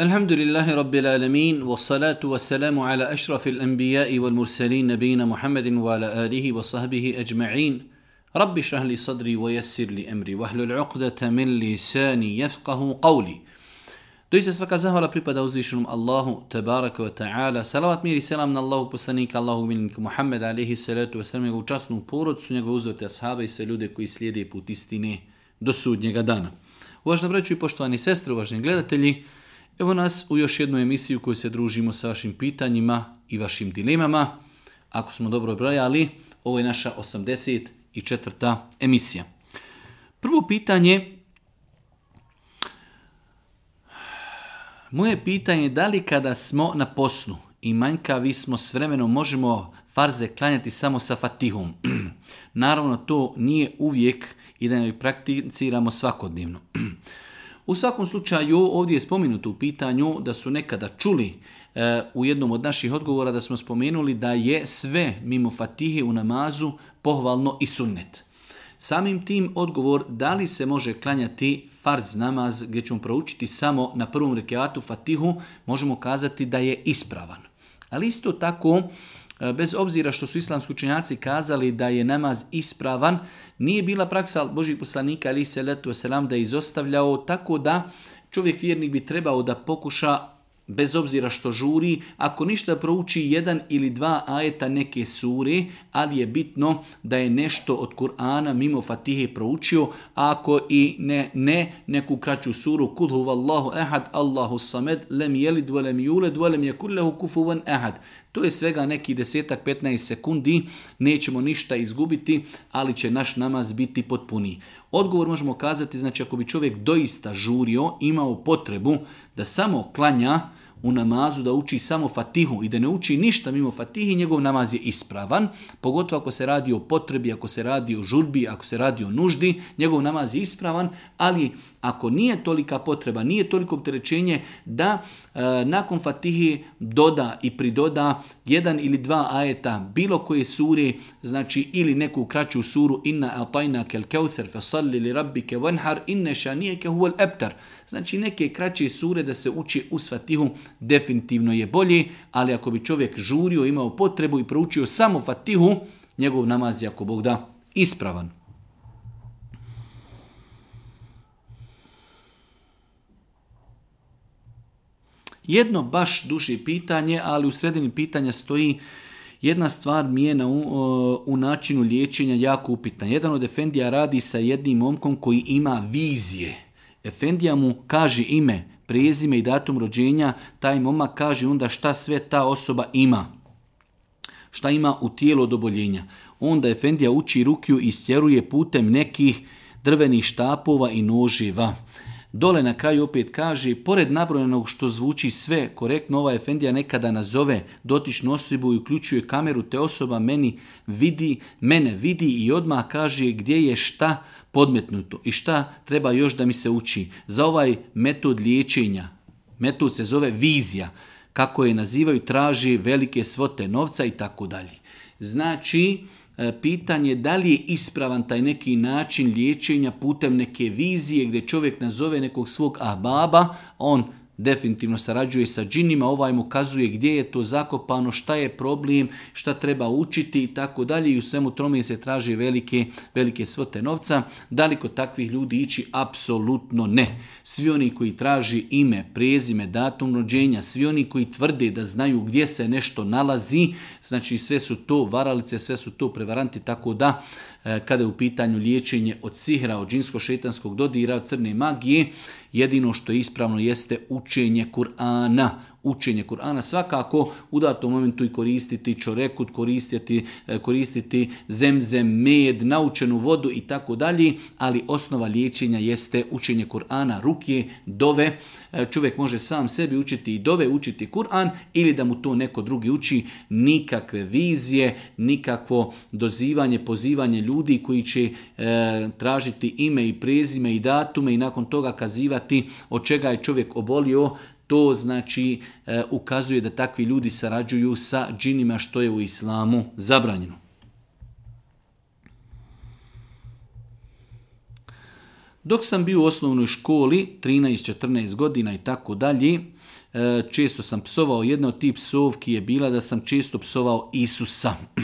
Alhamdulillahi rabbil alamin, wa salatu wa salamu ala ashrafil anbijai wal mursalin nabijina muhammadin wa ala alihi wa ajma'in. Rabbi shrahli sadri wa yassirli emri, wa ahlul qawli. se svaka zahvala pripada uzvišenom Allahu tabaraka wa ta'ala. Salawat mir i selam na Allahu pasanih, Allahu min, muhammed alihi salatu wa salam. porocu porodcu njega uzvati ashaba i sve ljude koji slijede put istine do sudnjega dana. Uvažno braći i poštovani sestri, uvažni gledatelji. Evo nas u još jednu emisiju u se družimo sa vašim pitanjima i vašim dilemama. Ako smo dobro brojali, ovo je naša 84. emisija. Prvo pitanje, moje pitanje je da li kada smo na posnu i manjkavi smo s vremenom možemo farze klanjati samo sa fatihom. Naravno, to nije uvijek i da ne prakticiramo svakodnevno. U svakom slučaju ovdje je spomenuto u pitanju da su nekada čuli e, u jednom od naših odgovora da smo spomenuli da je sve mimo fatihe u namazu pohvalno i sunnet. Samim tim odgovor da li se može klanjati farz namaz gdje ćemo proučiti samo na prvom rekiatu fatihu možemo kazati da je ispravan. Ali isto tako e, bez obzira što su islamski učinjaci kazali da je namaz ispravan, nije bila praksa Božih poslanika ali se letu selam da je izostavljao tako da čovjek vjernik bi trebao da pokuša bez obzira što žuri, ako ništa prouči jedan ili dva ajeta neke sure, ali je bitno da je nešto od Kur'ana mimo Fatihe proučio, ako i ne, ne neku kraću suru, kul huvallahu ehad, Allahu samed, lem jelid, velem juled, velem je kullahu kufuvan ehad. To je svega nekih desetak, 15 sekundi, nećemo ništa izgubiti, ali će naš namaz biti potpuniji. Odgovor možemo kazati, znači ako bi čovjek doista žurio, imao potrebu da samo klanja, u namazu da uči samo fatihu i da ne uči ništa mimo fatihi, njegov namaz je ispravan, pogotovo ako se radi o potrebi, ako se radi o žurbi, ako se radi o nuždi, njegov namaz je ispravan, ali ako nije tolika potreba, nije toliko opterećenje da e, nakon Fatihi doda i pridoda jedan ili dva ajeta bilo koje suri, znači ili neku kraću suru inna atajna kel keuther fasalli li rabbike vanhar inne ke huvel eptar. Znači neke kraće sure da se uči u Fatihu definitivno je bolje, ali ako bi čovjek žurio, imao potrebu i proučio samo Fatihu, njegov namaz je ako Bog da ispravan. Jedno baš duže pitanje, ali u sredini pitanja stoji jedna stvar mi je na, u, načinu liječenja jako upitna. Jedan od Efendija radi sa jednim momkom koji ima vizije. Efendija mu kaže ime, prezime i datum rođenja, taj momak kaže onda šta sve ta osoba ima. Šta ima u tijelu od oboljenja. Onda Efendija uči rukiju i stjeruje putem nekih drvenih štapova i noživa. Dole na kraju opet kaže, pored nabrojenog što zvuči sve korektno, ova Efendija nekada nazove dotičnu osobu i uključuje kameru, te osoba meni vidi, mene vidi i odmah kaže gdje je šta podmetnuto i šta treba još da mi se uči. Za ovaj metod liječenja, metod se zove vizija, kako je nazivaju, traži velike svote novca i tako dalje. Znači, E, pitanje da li je ispravan taj neki način liječenja putem neke vizije gdje čovjek nazove nekog svog ahbaba, on definitivno sarađuje sa džinima, ovaj mu kazuje gdje je to zakopano, šta je problem, šta treba učiti i tako dalje i u svemu tome se traži velike, velike svote novca. Da li kod takvih ljudi ići? Apsolutno ne. Svi oni koji traži ime, prezime, datum rođenja, svi oni koji tvrde da znaju gdje se nešto nalazi, znači sve su to varalice, sve su to prevaranti, tako da E, kada je u pitanju liječenje od sihra, od džinsko-šetanskog dodira, od crne magije, jedino što je ispravno jeste učenje Kur'ana učenje Kur'ana svakako u datom momentu i koristiti čorekut, koristiti, e, koristiti zemzem, med, naučenu vodu i tako dalje, ali osnova liječenja jeste učenje Kur'ana, ruke, dove. E, čovjek može sam sebi učiti i dove, učiti Kur'an ili da mu to neko drugi uči. Nikakve vizije, nikakvo dozivanje, pozivanje ljudi koji će e, tražiti ime i prezime i datume i nakon toga kazivati od čega je čovjek obolio, to znači e, ukazuje da takvi ljudi sarađuju sa džinima što je u islamu zabranjeno. Dok sam bio u osnovnoj školi, 13-14 godina i tako dalje, e, često sam psovao. Jedna od tih psovki je bila da sam često psovao Isusa.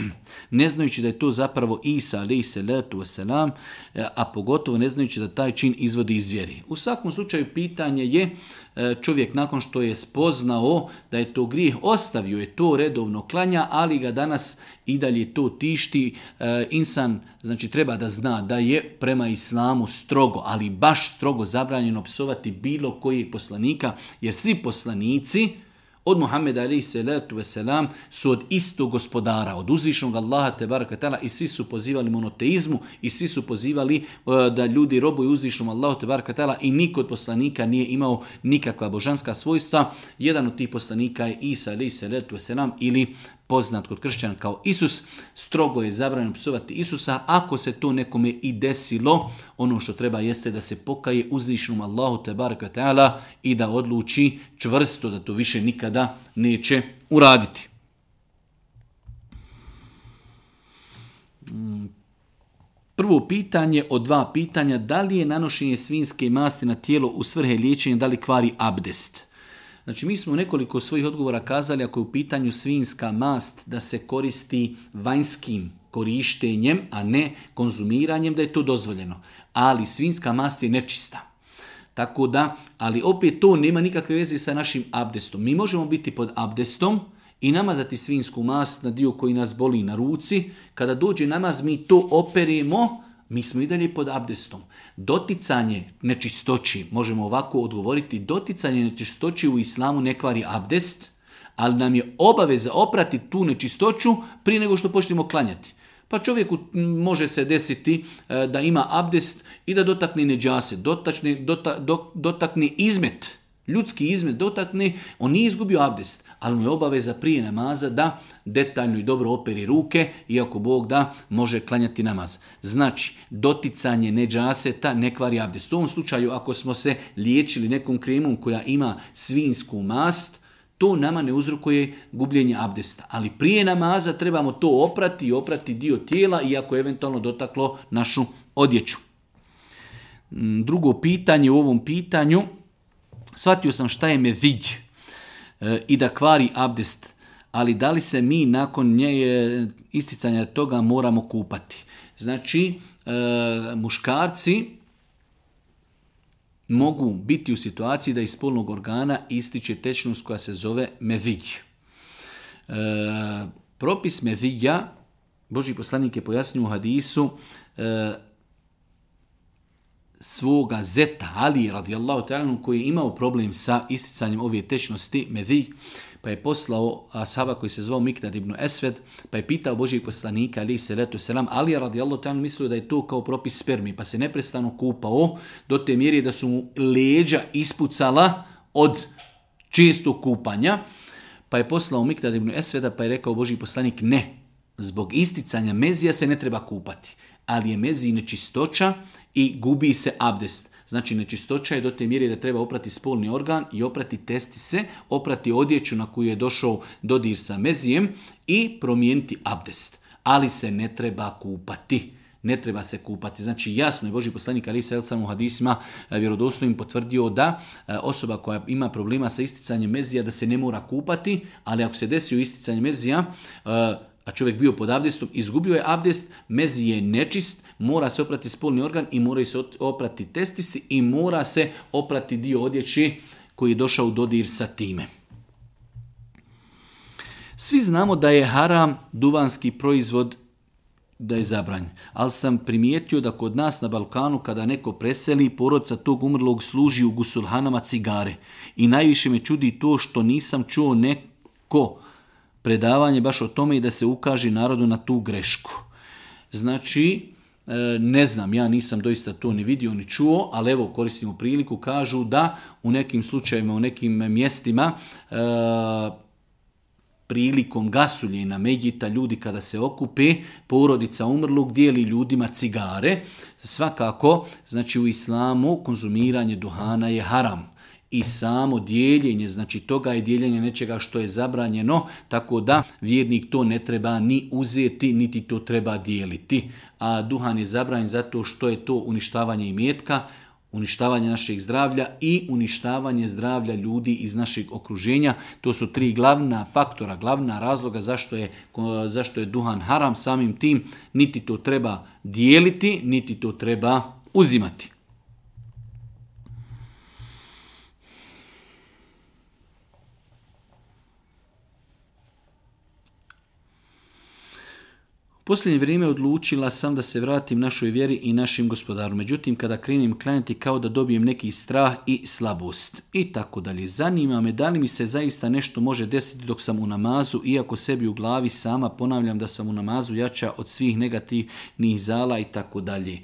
ne znajući da je to zapravo Isa ali se letu selam, e, a pogotovo ne znajući da taj čin izvodi iz vjeri. U svakom slučaju pitanje je e, čovjek nakon što je spoznao da je to grijeh, ostavio je to redovno klanja, ali ga danas i dalje to tišti. E, insan znači treba da zna da je prema islamu strogo, ali baš strogo zabranjeno psovati bilo koji poslanika, jer svi poslanici od Muhammeda alaihi salatu wasalam su od istog gospodara, od uzvišnog Allaha te barakatala i svi su pozivali monoteizmu i svi su pozivali e, da ljudi robuju uzvišnom Allahu te barakatala i niko od poslanika nije imao nikakva božanska svojstva. Jedan od tih poslanika je Isa alaihi salatu wasalam ili poznat kod kršćana kao Isus, strogo je zabranjeno psovati Isusa, ako se to nekome i desilo, ono što treba jeste da se pokaje uzvišnjom Allahu te ta'ala i da odluči čvrsto da to više nikada neće uraditi. Prvo pitanje od dva pitanja, da li je nanošenje svinske masti na tijelo u svrhe liječenja, da li kvari abdest? Znači mi smo nekoliko svojih odgovora kazali ako je u pitanju svinska mast da se koristi vanjskim korištenjem, a ne konzumiranjem, da je to dozvoljeno. Ali svinska mast je nečista. Tako da, ali opet to nema nikakve veze sa našim abdestom. Mi možemo biti pod abdestom, i namazati svinsku mast na dio koji nas boli na ruci. Kada dođe namaz mi to operimo mi smo i dalje pod abdestom. Doticanje nečistoći, možemo ovako odgovoriti, doticanje nečistoći u islamu ne kvari abdest, ali nam je obaveza oprati tu nečistoću prije nego što počnemo klanjati. Pa čovjeku može se desiti e, da ima abdest i da dotakne neđase, dotakne, dotakne izmet, ljudski izmet dotakne, on nije izgubio abdest ali mu je obaveza prije namaza da detaljno i dobro operi ruke, iako Bog da može klanjati namaz. Znači, doticanje neđaseta ne kvari abdest. U ovom slučaju, ako smo se liječili nekom kremom koja ima svinsku mast, to nama ne uzrokuje gubljenje abdesta. Ali prije namaza trebamo to oprati i oprati dio tijela, iako je eventualno dotaklo našu odjeću. Mm, drugo pitanje u ovom pitanju, shvatio sam šta je medidj i da kvari abdest, ali da li se mi nakon nje isticanja toga moramo kupati? Znači, e, muškarci mogu biti u situaciji da iz spolnog organa ističe tečnost koja se zove medvig. E, propis mevigja, Boži poslanik je pojasnio u hadisu, e, svoga zeta Ali radijallahu ta'ala koji je imao problem sa isticanjem ove tečnosti medhi, pa je poslao ashaba koji se zvao Mikdad ibn Esved, pa je pitao Božijeg poslanika ali se letu selam, Ali radijallahu ta'ala mislio da je to kao propis spermi, pa se neprestano kupao do te mjeri da su mu leđa ispucala od čistog kupanja, pa je poslao Mikdad ibn Esveda pa je rekao Božji poslanik ne, zbog isticanja mezija se ne treba kupati, ali je mezij nečistoća i gubi se abdest. Znači nečistoća je do te mjere da treba oprati spolni organ i oprati se, oprati odjeću na koju je došao dodir sa mezijem i promijeniti abdest. Ali se ne treba kupati ne treba se kupati. Znači jasno je Boži poslanik Ali Sel u hadisima eh, vjerodostojnim potvrdio da eh, osoba koja ima problema sa isticanjem mezija da se ne mora kupati, ali ako se desi u isticanje mezija eh, a čovjek bio pod abdestom, izgubio je abdest, mezi je nečist, mora se oprati spolni organ i mora se oprati testisi i mora se oprati dio odjeći koji je došao u dodir sa time. Svi znamo da je haram duvanski proizvod da je zabranjen. Ali sam primijetio da kod nas na Balkanu kada neko preseli, porodca tog umrlog služi u gusulhanama cigare. I najviše me čudi to što nisam čuo neko predavanje baš o tome i da se ukaži narodu na tu grešku. Znači, e, ne znam, ja nisam doista to ni vidio ni čuo, ali evo koristimo priliku, kažu da u nekim slučajevima, u nekim mjestima e, prilikom na međita ljudi kada se okupe, porodica umrlog dijeli ljudima cigare. Svakako, znači u islamu konzumiranje duhana je haram i samo dijeljenje, znači toga je dijeljenje nečega što je zabranjeno, tako da vjernik to ne treba ni uzeti, niti to treba dijeliti. A duhan je zabranjen zato što je to uništavanje imjetka, uništavanje našeg zdravlja i uništavanje zdravlja ljudi iz našeg okruženja. To su tri glavna faktora, glavna razloga zašto je, zašto je duhan haram samim tim. Niti to treba dijeliti, niti to treba uzimati. Posljednje vrijeme odlučila sam da se vratim našoj vjeri i našim gospodaru. Međutim, kada krenem klanjati kao da dobijem neki strah i slabost. I tako dalje. Zanima me da li mi se zaista nešto može desiti dok sam u namazu, iako sebi u glavi sama ponavljam da sam u namazu jača od svih negativnih zala i tako dalje.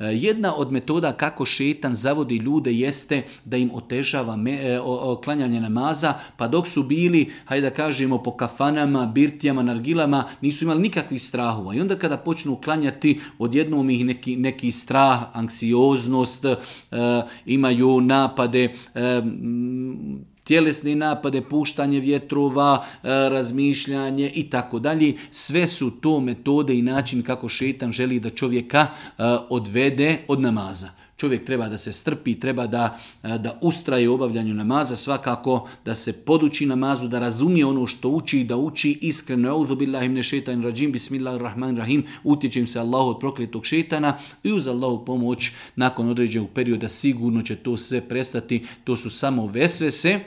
E, jedna od metoda kako šetan zavodi ljude jeste da im otežava me, e, klanjanje namaza, pa dok su bili, hajde da kažemo, po kafanama, birtijama, nargilama, nisu imali nikakvih strahova. I onda kada počnu klanjati, odjednom ih neki, neki strah, anksioznost, e, imaju napade, tjelesne napade, puštanje vjetrova, e, razmišljanje i tako dalje. Sve su to metode i način kako šetan želi da čovjeka e, odvede od namaza. Čovjek treba da se strpi, treba da, e, da ustraje u obavljanju namaza, svakako da se poduči namazu, da razumije ono što uči i da uči iskreno. Euzu im mne šetan rađim, Rahim utječem se Allah od prokletog šetana i uz Allahu pomoć nakon određenog perioda sigurno će to sve prestati. To su samo vesvese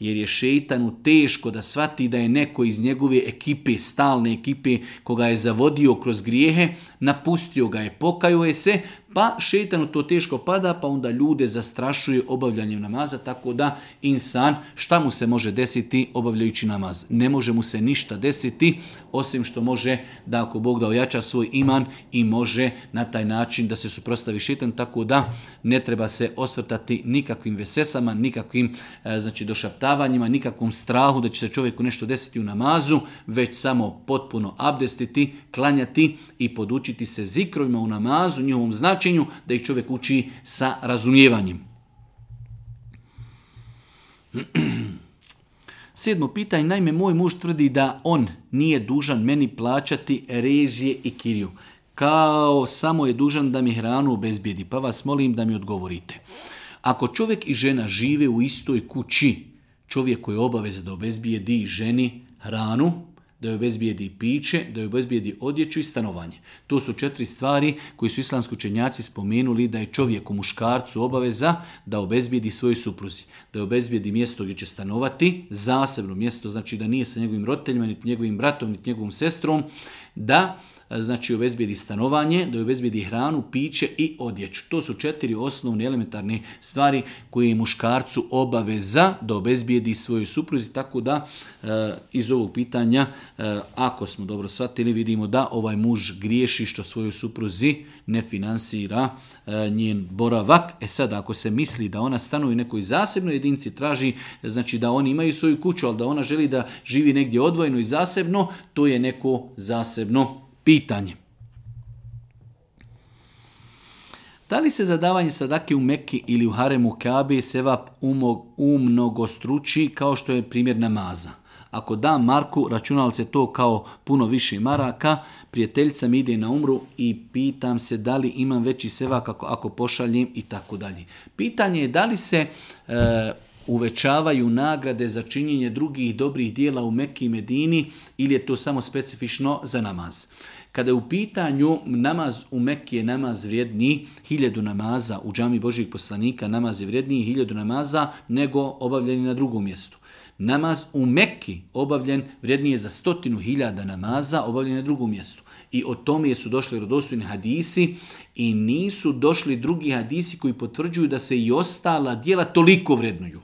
jer je šeitanu teško da svati da je neko iz njegove ekipe, stalne ekipe, koga je zavodio kroz grijehe, napustio ga je, pokaju je se, pa šeitanu to teško pada, pa onda ljude zastrašuje obavljanjem namaza, tako da insan, šta mu se može desiti obavljajući namaz? Ne može mu se ništa desiti, osim što može da ako Bog da ojača svoj iman i može na taj način da se suprostavi šitan, tako da ne treba se osvrtati nikakvim vesesama, nikakvim e, znači došaptavanjima, nikakvom strahu da će se čovjeku nešto desiti u namazu, već samo potpuno abdestiti, klanjati i podučiti se zikrovima u namazu, njihovom značenju, da ih čovjek uči sa razumijevanjem. Sedmo pitanje, naime moj muž tvrdi da on nije dužan meni plaćati režije i kiriju. Kao samo je dužan da mi hranu obezbijedi, pa vas molim da mi odgovorite. Ako čovjek i žena žive u istoj kući, čovjek koji je obaveza da obezbijedi ženi hranu, da joj obezbijedi piće, da joj obezbijedi odjeću i stanovanje. To su četiri stvari koje su islamski učenjaci spomenuli da je čovjeku muškarcu obaveza da obezbijedi svojoj supruzi, da joj obezbijedi mjesto gdje će stanovati, zasebno mjesto, znači da nije sa njegovim roditeljima, niti njegovim bratom, niti njegovom sestrom, da E, znači obezbijedi stanovanje, da obezbijedi hranu, piće i odjeću. To su četiri osnovne elementarne stvari koje je muškarcu obaveza da obezbijedi svojoj supruzi, tako da e, iz ovog pitanja, e, ako smo dobro shvatili, vidimo da ovaj muž griješi što svojoj supruzi ne finansira njen boravak. E sad, ako se misli da ona stanuje u nekoj zasebnoj jedinci, traži znači da oni imaju svoju kuću, ali da ona želi da živi negdje odvojeno i zasebno, to je neko zasebno Pitanje. Da li se zadavanje davanje sadake u Mekki ili u Haremu Kabe sevap umog, umnogostruči kao što je primjer namaza? Ako da Marku, računalo se to kao puno više maraka, prijateljica mi ide na umru i pitam se da li imam veći sevak ako, ako pošaljem i tako dalje. Pitanje je da li se e, uvećavaju nagrade za činjenje drugih dobrih dijela u Mekki i Medini ili je to samo specifično za namaz. Kada je u pitanju namaz u Mekki je namaz vrijedniji, hiljedu namaza u džami Božih poslanika namaz je vrijedniji hiljadu namaza nego obavljeni na drugom mjestu. Namaz u Mekki obavljen vrijednije za stotinu hiljada namaza obavljen na drugom mjestu. I o tome su došli rodostojni hadisi i nisu došli drugi hadisi koji potvrđuju da se i ostala dijela toliko vrednuju.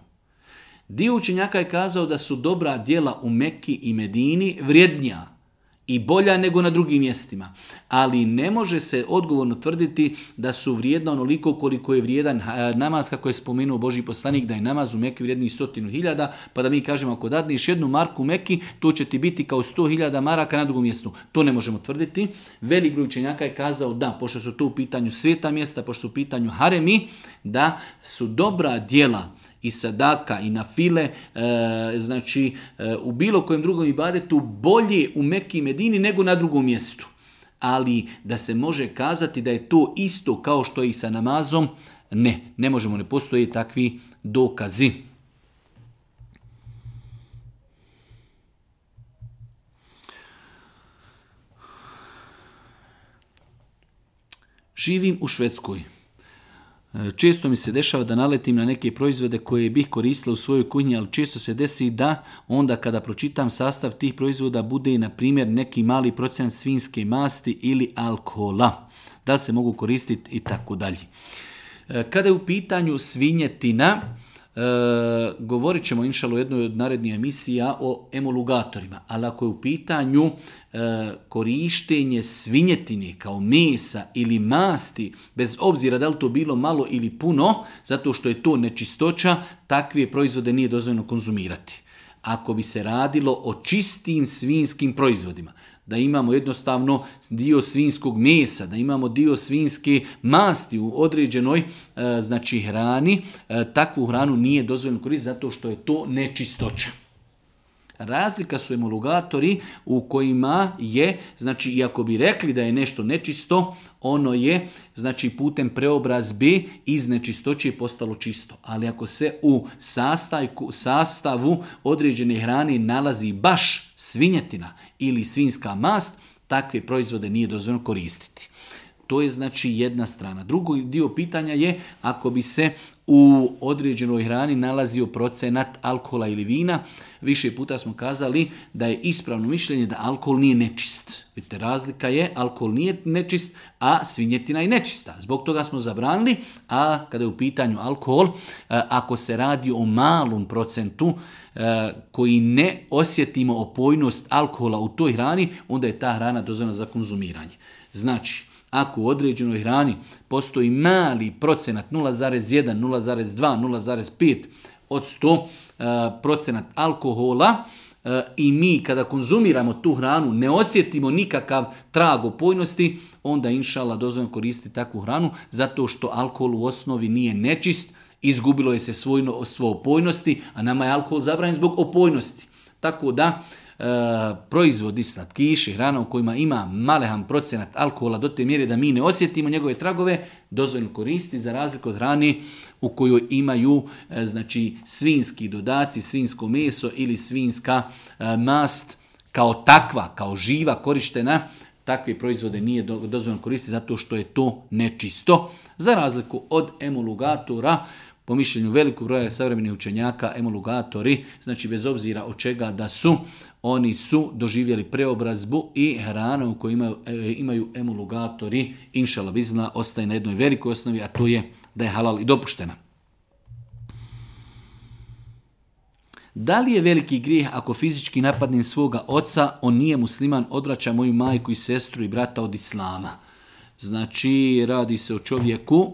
Dio učenjaka je kazao da su dobra djela u Mekki i Medini vrijednija i bolja nego na drugim mjestima. Ali ne može se odgovorno tvrditi da su vrijedna onoliko koliko je vrijedan eh, namaz, kako je spomenuo Boži poslanik, da je namaz u Mekki vrijedni stotinu hiljada, pa da mi kažemo ako dadniš jednu marku u Mekki, to će ti biti kao sto hiljada maraka na drugom mjestu. To ne možemo tvrditi. Velik broj učenjaka je kazao da, pošto su to u pitanju sveta mjesta, pošto su u pitanju haremi, da su dobra djela i sadaka i na file, e, znači e, u bilo kojem drugom ibadetu bolje u Mekki i Medini nego na drugom mjestu. Ali da se može kazati da je to isto kao što je i sa namazom, ne, ne možemo, ne postoje takvi dokazi. Živim u Švedskoj. Često mi se dešava da naletim na neke proizvode koje bih koristila u svojoj kuhinji, ali često se desi da onda kada pročitam sastav tih proizvoda bude i, na primjer neki mali procenat svinske masti ili alkohola. Da se mogu koristiti i tako dalje. E, kada je u pitanju svinjetina, E, govorit ćemo inšalo u jednoj od narednih emisija o emolugatorima, ali ako je u pitanju e, korištenje svinjetine kao mesa ili masti, bez obzira da li to bilo malo ili puno, zato što je to nečistoća, takve proizvode nije dozvoljeno konzumirati. Ako bi se radilo o čistim svinskim proizvodima, da imamo jednostavno dio svinskog mesa, da imamo dio svinske masti u određenoj e, znači hrani, e, takvu hranu nije dozvoljeno koristiti zato što je to nečistoća. Razlika su emulugatori u kojima je, znači iako bi rekli da je nešto nečisto, ono je znači putem preobrazbe iz nečistoće postalo čisto. Ali ako se u sastavku, sastavu određene hrane nalazi baš svinjetina ili svinska mast, takve proizvode nije dozvoljeno koristiti. To je znači jedna strana. Drugi dio pitanja je ako bi se u određenoj hrani nalazio procenat alkohola ili vina, više puta smo kazali da je ispravno mišljenje da alkohol nije nečist. Vidite, razlika je, alkohol nije nečist, a svinjetina je nečista. Zbog toga smo zabranili, a kada je u pitanju alkohol, e, ako se radi o malom procentu e, koji ne osjetimo opojnost alkohola u toj hrani, onda je ta hrana dozvoljena za konzumiranje. Znači, ako u određenoj hrani postoji mali procenat 0,1, 0,2, 0,5 od 100, E, procenat alkohola, e, i mi kada konzumiramo tu hranu ne osjetimo nikakav trag opojnosti, onda inšala dozvoljeno koristiti takvu hranu zato što alkohol u osnovi nije nečist, izgubilo je se svojno, opojnosti, a nama je alkohol zabranjen zbog opojnosti. Tako da e, proizvodi slatkiši, hrana u kojima ima malehan procenat alkohola do te mjere da mi ne osjetimo njegove tragove, dozvoljeno koristi za razliku od hrane u kojoj imaju e, znači svinski dodaci, svinsko meso ili svinska e, mast kao takva, kao živa korištena, takve proizvode nije dozvoljeno koristiti zato što je to nečisto. Za razliku od emulugatora, po mišljenju velikog broja savremenih učenjaka, emulugatori, znači bez obzira od čega da su, oni su doživjeli preobrazbu i hrana u kojoj imaju, e, imaju emulugatori, ostaje na jednoj velikoj osnovi, a to je da je halal i dopuštena. Da li je veliki grijeh ako fizički napadnem svoga oca, on nije musliman, odvraća moju majku i sestru i brata od islama? Znači, radi se o čovjeku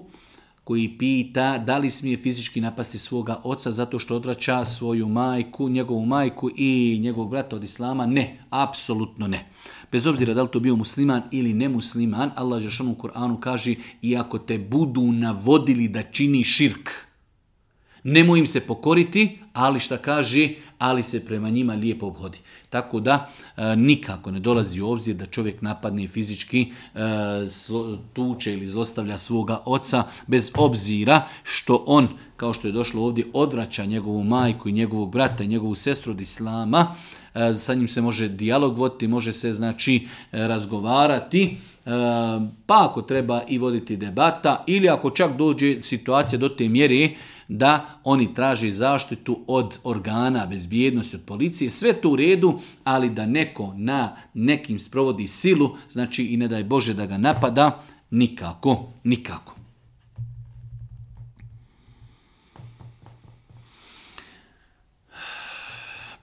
koji pita da li smije fizički napasti svoga oca zato što odvraća svoju majku, njegovu majku i njegovog brata od islama. Ne, apsolutno ne. Bez obzira da li to bio musliman ili nemusliman, Allah Žešan u Koranu kaže iako te budu navodili da čini širk, nemoj im se pokoriti, ali šta kaže, ali se prema njima lijepo obhodi. Tako da e, nikako ne dolazi u obzir da čovjek napadne fizički, e, tuče ili zlostavlja svoga oca, bez obzira što on, kao što je došlo ovdje, odvraća njegovu majku i njegovog brata i njegovu sestru od islama, E, sa njim se može dijalog voditi, može se znači e, razgovarati, e, pa ako treba i voditi debata ili ako čak dođe situacija do te mjere da oni traži zaštitu od organa bezbjednosti, od policije, sve to u redu, ali da neko na nekim sprovodi silu, znači i ne daj Bože da ga napada, nikako, nikako.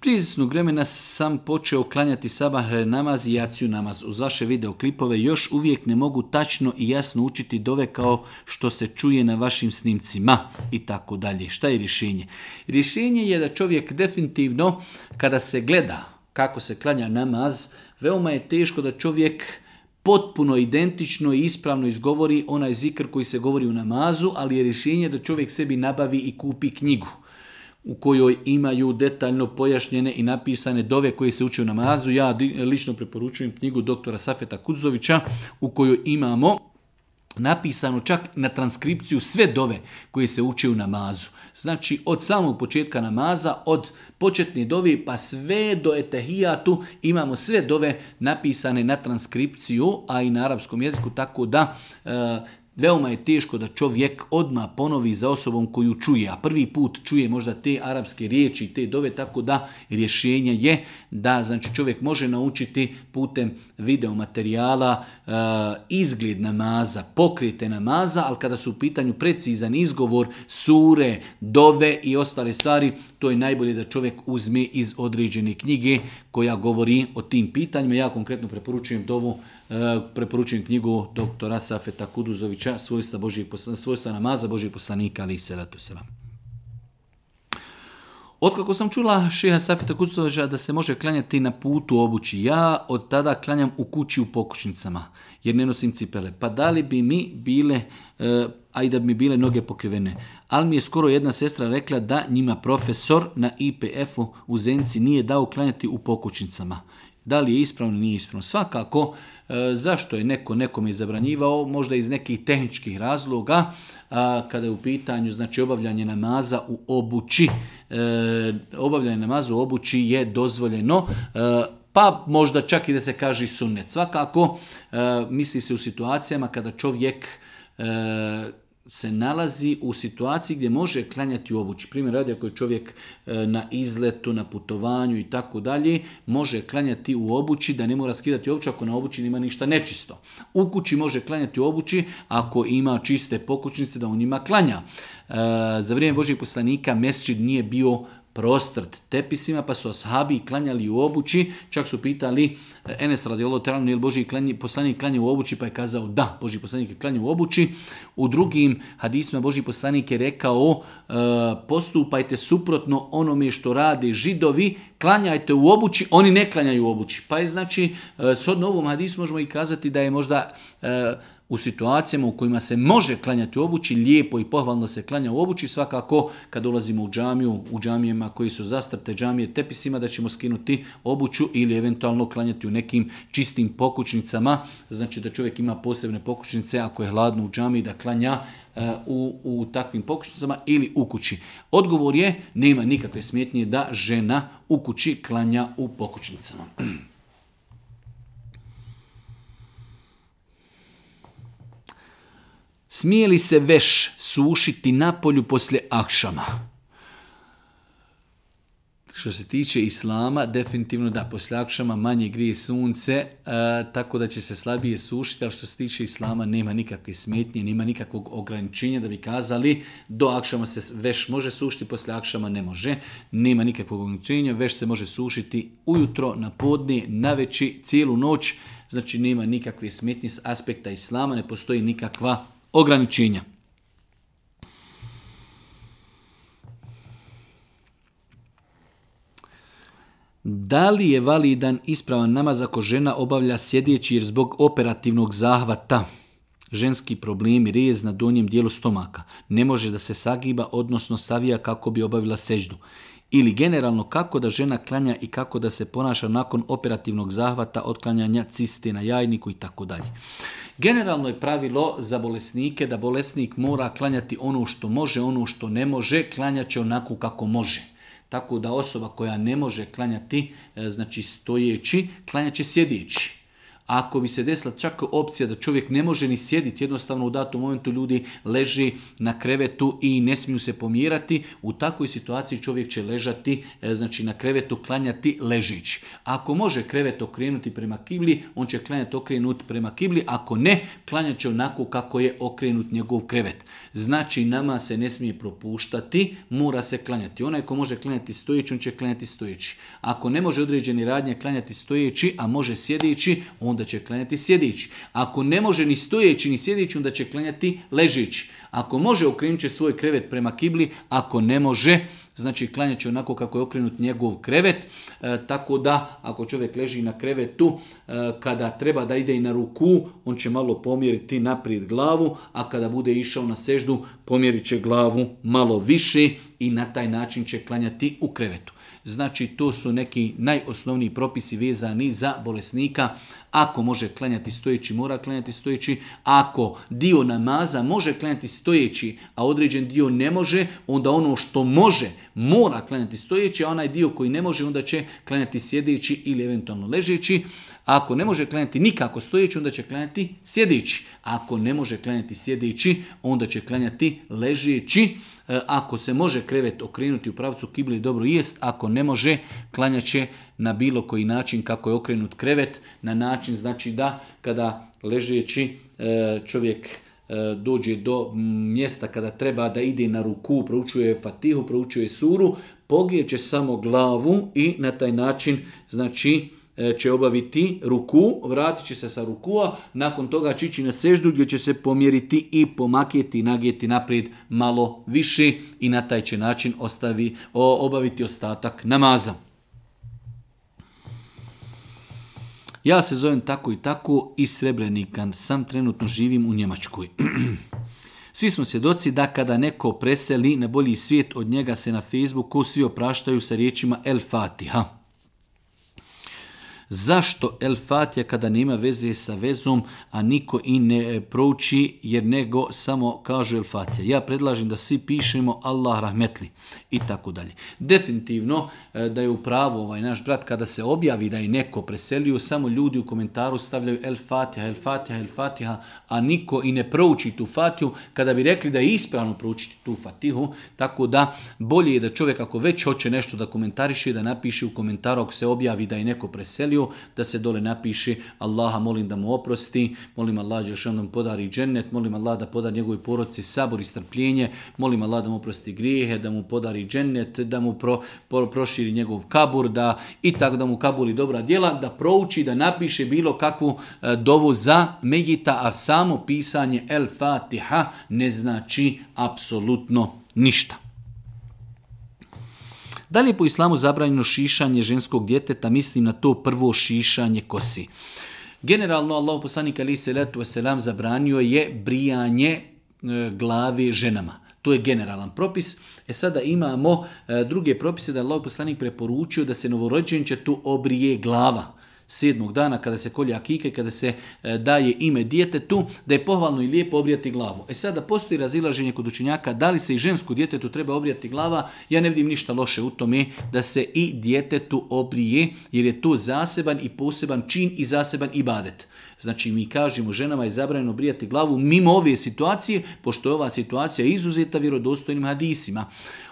Prije izvjesnog vremena sam počeo klanjati sabah e, namaz i jaciju namaz. Uz vaše videoklipove još uvijek ne mogu tačno i jasno učiti dove kao što se čuje na vašim snimcima i tako dalje. Šta je rješenje? Rješenje je da čovjek definitivno kada se gleda kako se klanja namaz, veoma je teško da čovjek potpuno identično i ispravno izgovori onaj zikr koji se govori u namazu, ali je rješenje da čovjek sebi nabavi i kupi knjigu u kojoj imaju detaljno pojašnjene i napisane dove koje se uče u namazu. Ja lično preporučujem knjigu doktora Safeta Kudzovića u kojoj imamo napisano čak na transkripciju sve dove koje se uče u namazu. Znači od samog početka namaza, od početne dove, pa sve do etehijatu imamo sve dove napisane na transkripciju, a i na arapskom jeziku, tako da e, Veoma je teško da čovjek odma ponovi za osobom koju čuje, a prvi put čuje možda te arapske riječi, te dove, tako da rješenje je da znači čovjek može naučiti putem video materijala, e, izgled namaza, pokrite namaza, ali kada su u pitanju precizan izgovor, sure, dove i ostale stvari, to je najbolje da čovjek uzme iz određene knjige koja govori o tim pitanjima. Ja konkretno preporučujem dovu, e, preporučujem knjigu doktora Safeta Kuduzovića, svojstva, Božijeg, svojstva namaza Božijeg poslanika, ali i selatu selam. Otkako sam čula šeha Safita Kucovića da se može klanjati na putu obući, ja od tada klanjam u kući u pokućnicama jer ne nosim cipele. Pa da li bi mi bile, eh, a i da bi mi bile noge pokrivene. Ali mi je skoro jedna sestra rekla da njima profesor na IPF-u u Zenci nije dao klanjati u pokućnicama. Da li je ispravno, nije ispravno. Svakako, E, zašto je neko nekom izabranjivao? možda iz nekih tehničkih razloga, kada je u pitanju znači obavljanje namaza u obući. E, obavljanje namaza u obući je dozvoljeno, e, pa možda čak i da se kaže sunnet. Svakako, misli se u situacijama kada čovjek se nalazi u situaciji gdje može klanjati u obući. Primjer radi ako je čovjek e, na izletu, na putovanju i tako dalje, može klanjati u obući da ne mora skidati obuću ako na obući nima ništa nečisto. U kući može klanjati u obući ako ima čiste pokućnice da on njima klanja. E, za vrijeme Božih poslanika mesčid nije bio prostrt tepisima, pa su ashabi klanjali u obući, čak su pitali e, Enes radijalo teranu, je li Boži poslanik klanja u obući, pa je kazao da, Boži poslanik je klanja u obući. U drugim hadisma Boži poslanik je rekao e, postupajte suprotno onome što rade židovi, klanjajte u obući, oni ne klanjaju u obući. Pa je znači, e, s ovom hadisu možemo i kazati da je možda u situacijama u kojima se može klanjati u obući, lijepo i pohvalno se klanja u obući, svakako kad ulazimo u džamiju, u džamijama koji su zastrte džamije tepisima, da ćemo skinuti obuću ili eventualno klanjati u nekim čistim pokućnicama, znači da čovjek ima posebne pokućnice ako je hladno u džamiji da klanja e, u, u takvim pokućnicama ili u kući. Odgovor je, nema nikakve smetnje da žena u kući klanja u pokućnicama. Smije li se veš sušiti na polju poslije akšama? Što se tiče islama, definitivno da, poslije akšama manje grije sunce, e, tako da će se slabije sušiti, ali što se tiče islama nema nikakve smetnje, nema nikakvog ograničenja da bi kazali do akšama se veš može sušiti, poslije akšama ne može, nema nikakvog ograničenja, veš se može sušiti ujutro, na podne, na veći, cijelu noć, znači nema nikakve smetnje s aspekta islama, ne postoji nikakva ograničenja. Da li je validan ispravan namaz ako žena obavlja sjedeći jer zbog operativnog zahvata ženski problemi rez na donjem dijelu stomaka ne može da se sagiba, odnosno savija kako bi obavila seždu ili generalno kako da žena klanja i kako da se ponaša nakon operativnog zahvata, otklanjanja ciste na jajniku i tako dalje. Generalno je pravilo za bolesnike da bolesnik mora klanjati ono što može, ono što ne može, klanjaće onako kako može. Tako da osoba koja ne može klanjati, e, znači stojeći, klanjat će sjedeći. Ako bi se desila čak opcija da čovjek ne može ni sjediti, jednostavno u datom momentu ljudi leži na krevetu i ne smiju se pomirati, u takvoj situaciji čovjek će ležati, e, znači na krevetu klanjati ležić. Ako može krevet okrenuti prema kibli, on će klanjati okrenut prema kibli, ako ne, klanjat će onako kako je okrenut njegov krevet. Znači nama se ne smije propuštati, mora se klanjati. Onaj ko može klanjati stojeći, on će klanjati stojeći. Ako ne može određene radnje klanjati stojeći, a može sjedići, on onda će klanjati sjedići. Ako ne može ni stojeći ni sjedići, onda će klanjati ležići. Ako može, okrenut će svoj krevet prema kibli, ako ne može, znači klanjat će onako kako je okrenut njegov krevet, e, tako da ako čovjek leži na krevetu, e, kada treba da ide i na ruku, on će malo pomjeriti naprijed glavu, a kada bude išao na seždu, pomjerit će glavu malo više i na taj način će klanjati u krevetu. Znači to su neki najosnovniji propisi vezani za bolesnika. Ako može klanjati stojeći, mora klanjati stojeći. Ako dio namaza može klanjati stojeći, a određen dio ne može, onda ono što može, mora klanjati stojeći, a onaj dio koji ne može, onda će klanjati sjedeći ili eventualno ležeći. ako ne može klanjati nikako stojeći, onda će klanjati sjedeći. ako ne može klanjati sjedeći, onda će klanjati ležeći. E, ako se može krevet okrenuti u pravcu kibli, dobro jest. Ako ne može, klanjat će na bilo koji način kako je okrenut krevet. Na način znači da kada ležeći e, čovjek e, dođe do mjesta kada treba da ide na ruku, proučuje fatihu, proučuje suru, pogijeće samo glavu i na taj način znači E, će obaviti ruku, vratit će se sa rukua, nakon toga će ići na seždu gdje će se pomjeriti i pomakjeti i nagijeti naprijed malo više i na taj će način ostavi, obaviti ostatak namaza. Ja se zovem tako i tako i srebrenikan. sam trenutno živim u Njemačkoj. Svi smo svjedoci da kada neko preseli na bolji svijet od njega se na Facebooku svi opraštaju sa riječima El Fatiha. Zašto El Fatija kada nema veze sa vezom, a niko i ne prouči, jer nego samo kaže El Fatija. Ja predlažem da svi pišemo Allah rahmetli i tako dalje. Definitivno e, da je u ovaj naš brat kada se objavi da je neko preselio, samo ljudi u komentaru stavljaju El fatija, El fatija, El Fatiha, a niko i ne prouči tu Fatihu, kada bi rekli da je ispravno proučiti tu Fatihu, tako da bolje je da čovjek ako već hoće nešto da komentariše, da napiše u komentaru ako se objavi da je neko preselio, da se dole napiše Allaha molim da mu oprosti, molim Allah da podari džennet, molim Allah da podari njegovoj porodci sabor i strpljenje, molim Allah da mu oprosti grijehe, da mu podari džennet, da mu pro, proširi njegov kabur, da i tako da mu kaburi dobra djela, da prouči, da napiše bilo kakvu e, dovu za mejita, a samo pisanje El Fatiha ne znači apsolutno ništa. Da li je po islamu zabranjeno šišanje ženskog djeteta, mislim na to prvo šišanje kosi. Generalno, Allah poslanik ali se letu selam zabranio je brijanje e, glavi ženama. To je generalan propis. E sada imamo e, druge propise da je Allah poslanik preporučio da se novorođenče tu obrije glava sedmog dana kada se kolje akike, kada se e, daje ime djetetu, da je pohvalno i lijepo obrijati glavu. E sada postoji razilaženje kod učinjaka, da li se i žensku djetetu treba obrijati glava. Ja ne vidim ništa loše u tome da se i djetetu obrije jer je to zaseban i poseban čin i zaseban i badet. Znači mi kažemo ženama je zabranjeno brijati glavu mimo ove situacije, pošto je ova situacija izuzeta vjerodostojnim hadisima.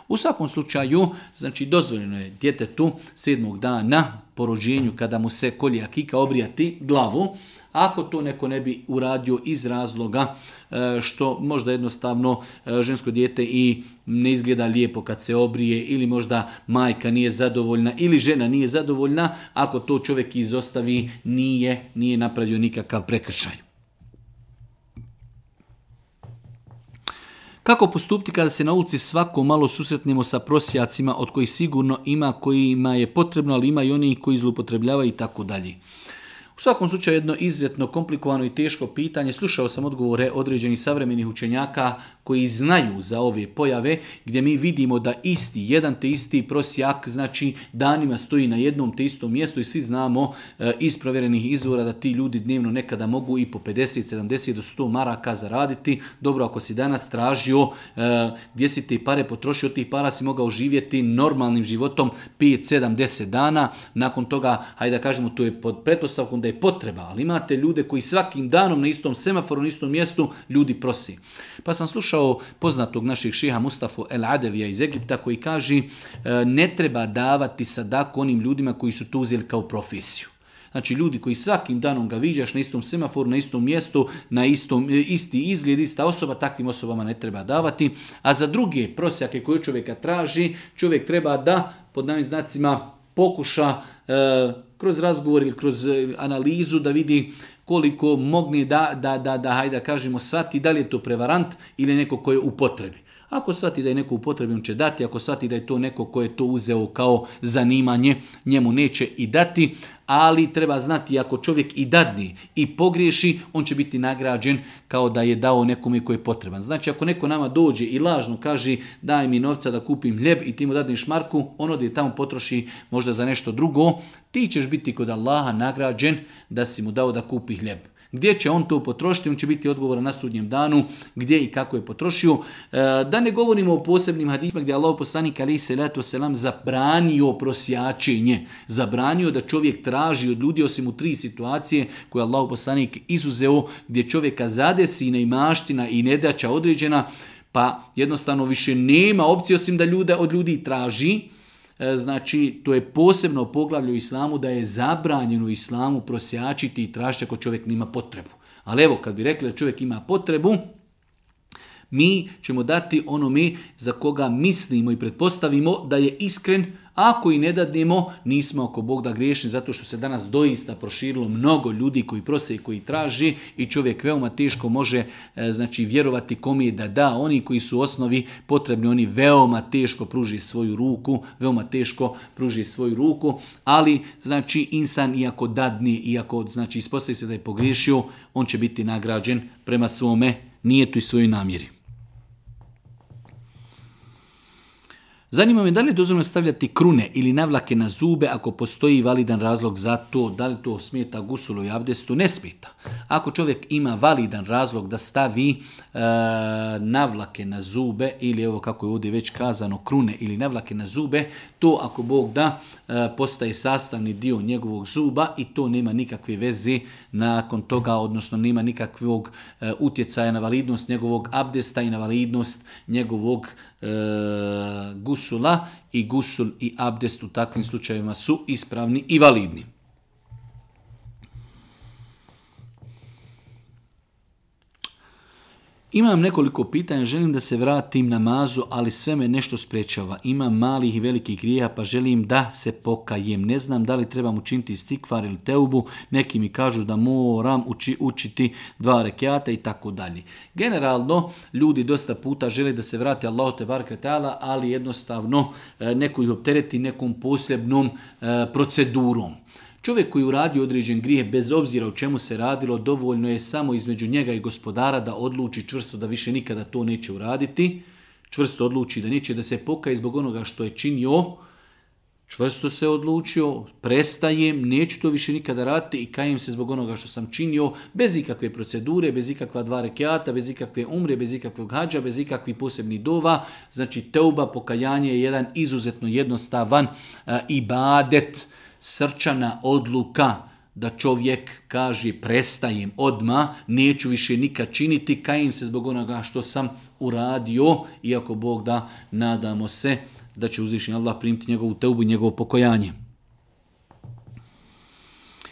U svakom slučaju, znači dozvoljeno je djetetu sedmog dana po rođenju kada mu se kolje kika obrijati glavu, ako to neko ne bi uradio iz razloga e, što možda jednostavno e, žensko dijete i ne izgleda lijepo kad se obrije ili možda majka nije zadovoljna ili žena nije zadovoljna, ako to čovjek izostavi nije, nije napravio nikakav prekršaj. Kako postupiti kada se na ulici svako malo susretnemo sa prosjacima od kojih sigurno ima kojima je potrebno, ali ima i oni koji zloupotrebljavaju i tako dalje. U svakom slučaju jedno izuzetno komplikovano i teško pitanje. Slušao sam odgovore određenih savremenih učenjaka koji znaju za ove pojave gdje mi vidimo da isti, jedan te isti prosjak, znači danima stoji na jednom te istom mjestu i svi znamo eh, iz provjerenih izvora da ti ljudi dnevno nekada mogu i po 50, 70 do 100 maraka zaraditi. Dobro, ako si danas tražio e, gdje si te pare potrošio, tih para si mogao živjeti normalnim životom 5, 7, 10 dana. Nakon toga, hajde da kažemo, tu je pod pretpostavkom da je potreba, ali imate ljude koji svakim danom na istom semaforu, na istom mjestu ljudi prosi. Pa sam slušao poznatog naših šeha Mustafa El Adevija iz Egipta koji kaže e, ne treba davati sadak onim ljudima koji su to uzeli kao profesiju. Znači ljudi koji svakim danom ga viđaš na istom semaforu, na istom mjestu, na istom, e, isti izgled, ista osoba, takvim osobama ne treba davati. A za druge prosjake koje čovjeka traži, čovjek treba da pod navim znacima pokuša e, kroz razgovor ili kroz e, analizu da vidi koliko mogni da, da, da, da hajde kažemo, sati da li je to prevarant ili neko ko je u potrebi. Ako shvati da je neko potreban će dati, ako shvati da je to neko ko je to uzeo kao zanimanje, njemu neće i dati, ali treba znati ako čovjek i dadni i pogriješi, on će biti nagrađen kao da je dao nekome koji je potreban. Znači ako neko nama dođe i lažno kaže daj mi novca da kupim hljeb i ti mu dadniš marku, on ode tamo potroši možda za nešto drugo, ti ćeš biti kod Allaha nagrađen da si mu dao da kupi hljeb. Gdje će on to potrošiti, on će biti odgovoran na sudnjem danu, gdje i kako je potrošio. E, da ne govorimo o posebnim hadisima gdje Allah poslanik ali se leto selam zabranio prosjačenje, zabranio da čovjek traži od ljudi osim u tri situacije koje Allah poslanik izuzeo gdje čovjeka zadesi neimaština i nedaća određena, pa jednostavno više nema opcije osim da ljude od ljudi traži, E, znači to je posebno poglavlje u islamu da je zabranjeno islamu prosjačiti i tražiti ako čovjek nima potrebu. Ali evo, kad bi rekli da čovjek ima potrebu, mi ćemo dati ono mi za koga mislimo i pretpostavimo da je iskren, ako i ne dadnemo, nismo ako Bog da griješni, zato što se danas doista proširilo mnogo ljudi koji prose i koji traži i čovjek veoma teško može e, znači vjerovati kom je da da. Oni koji su u osnovi potrebni, oni veoma teško pruži svoju ruku, veoma teško pruži svoju ruku, ali znači insan iako dadni, iako znači ispostavi se da je pogriješio, on će biti nagrađen prema svome nijetu i svojoj namjeri. Zanima me da li je dozvoljeno stavljati krune ili navlake na zube ako postoji validan razlog za to, da li to smeta gusulu i abdestu, ne smeta. Ako čovjek ima validan razlog da stavi e, navlake na zube ili evo kako je ovdje već kazano krune ili navlake na zube, to ako Bog da E, postaje sastavni dio njegovog zuba i to nema nikakve veze nakon toga, odnosno nema nikakvog e, utjecaja na validnost njegovog abdesta i na validnost njegovog e, gusula i gusul i abdest u takvim slučajevima su ispravni i validni. Imam nekoliko pitanja, želim da se vratim namazu, ali sve me nešto sprečava. Imam malih i velikih grijeha, pa želim da se pokajem. Ne znam da li trebam učiniti stikvar ili teubu, neki mi kažu da moram uči, učiti dva rekiata i tako dalje. Generalno, ljudi dosta puta žele da se vrate Allahu te ali jednostavno e, neko ih optereti nekom posebnom e, procedurom. Čovjek koji uradi određen grijeh, bez obzira o čemu se radilo, dovoljno je samo između njega i gospodara da odluči čvrsto da više nikada to neće uraditi, čvrsto odluči da neće da se pokaje zbog onoga što je činio, čvrsto se odlučio, prestajem, neću to više nikada raditi i kajem se zbog onoga što sam činio, bez ikakve procedure, bez ikakva dva rekeata, bez ikakve umre, bez ikakvog hađa, bez ikakvih posebnih dova. Znači, teuba, pokajanje je jedan izuzetno jednostavan uh, ibadet, srčana odluka da čovjek kaže prestajem odma, neću više nikad činiti, kajim se zbog onoga što sam uradio, iako Bog da nadamo se da će uzvišenje Allah primiti njegovu teubu i njegovo pokojanje.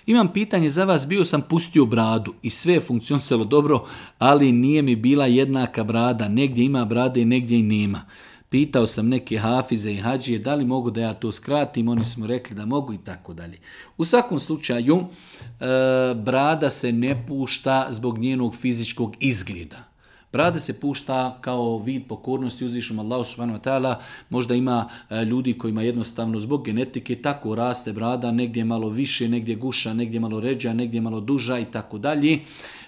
Imam pitanje za vas, bio sam pustio bradu i sve je funkcionisalo dobro, ali nije mi bila jednaka brada, negdje ima brade, negdje i nema. Pitao sam neke hafize i hađije da li mogu da ja to skratim, oni smo rekli da mogu i tako dalje. U svakom slučaju, e, brada se ne pušta zbog njenog fizičkog izgleda. Brada se pušta kao vid pokornosti uzvišom Allahu subhanahu wa ta'ala. Možda ima e, ljudi kojima jednostavno zbog genetike tako raste brada, negdje malo više, negdje guša, negdje malo ređa, negdje malo duža i tako dalje.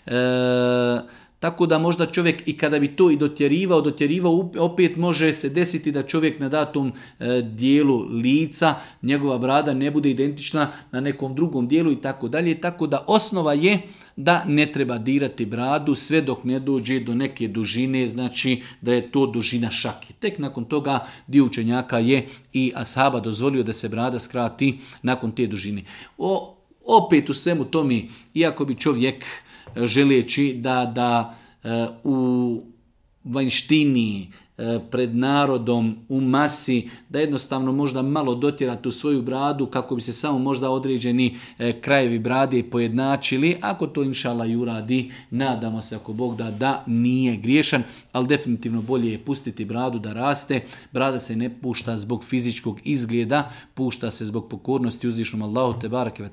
E, tako da možda čovjek i kada bi to i dotjerivao, dotjerivao, opet može se desiti da čovjek na datom e, dijelu lica, njegova brada ne bude identična na nekom drugom dijelu i tako dalje. Tako da osnova je da ne treba dirati bradu sve dok ne dođe do neke dužine, znači da je to dužina šake. Tek nakon toga dio učenjaka je i Asaba dozvolio da se brada skrati nakon te dužine. O, opet u svemu tome, iako bi čovjek želeći da, da e, u vanjštini e, pred narodom u masi da jednostavno možda malo dotjera tu svoju bradu kako bi se samo možda određeni e, krajevi brade pojednačili ako to inšala i uradi nadamo se ako Bog da da nije griješan ali definitivno bolje je pustiti bradu da raste brada se ne pušta zbog fizičkog izgleda pušta se zbog pokornosti uzvišnjom Allahu te barake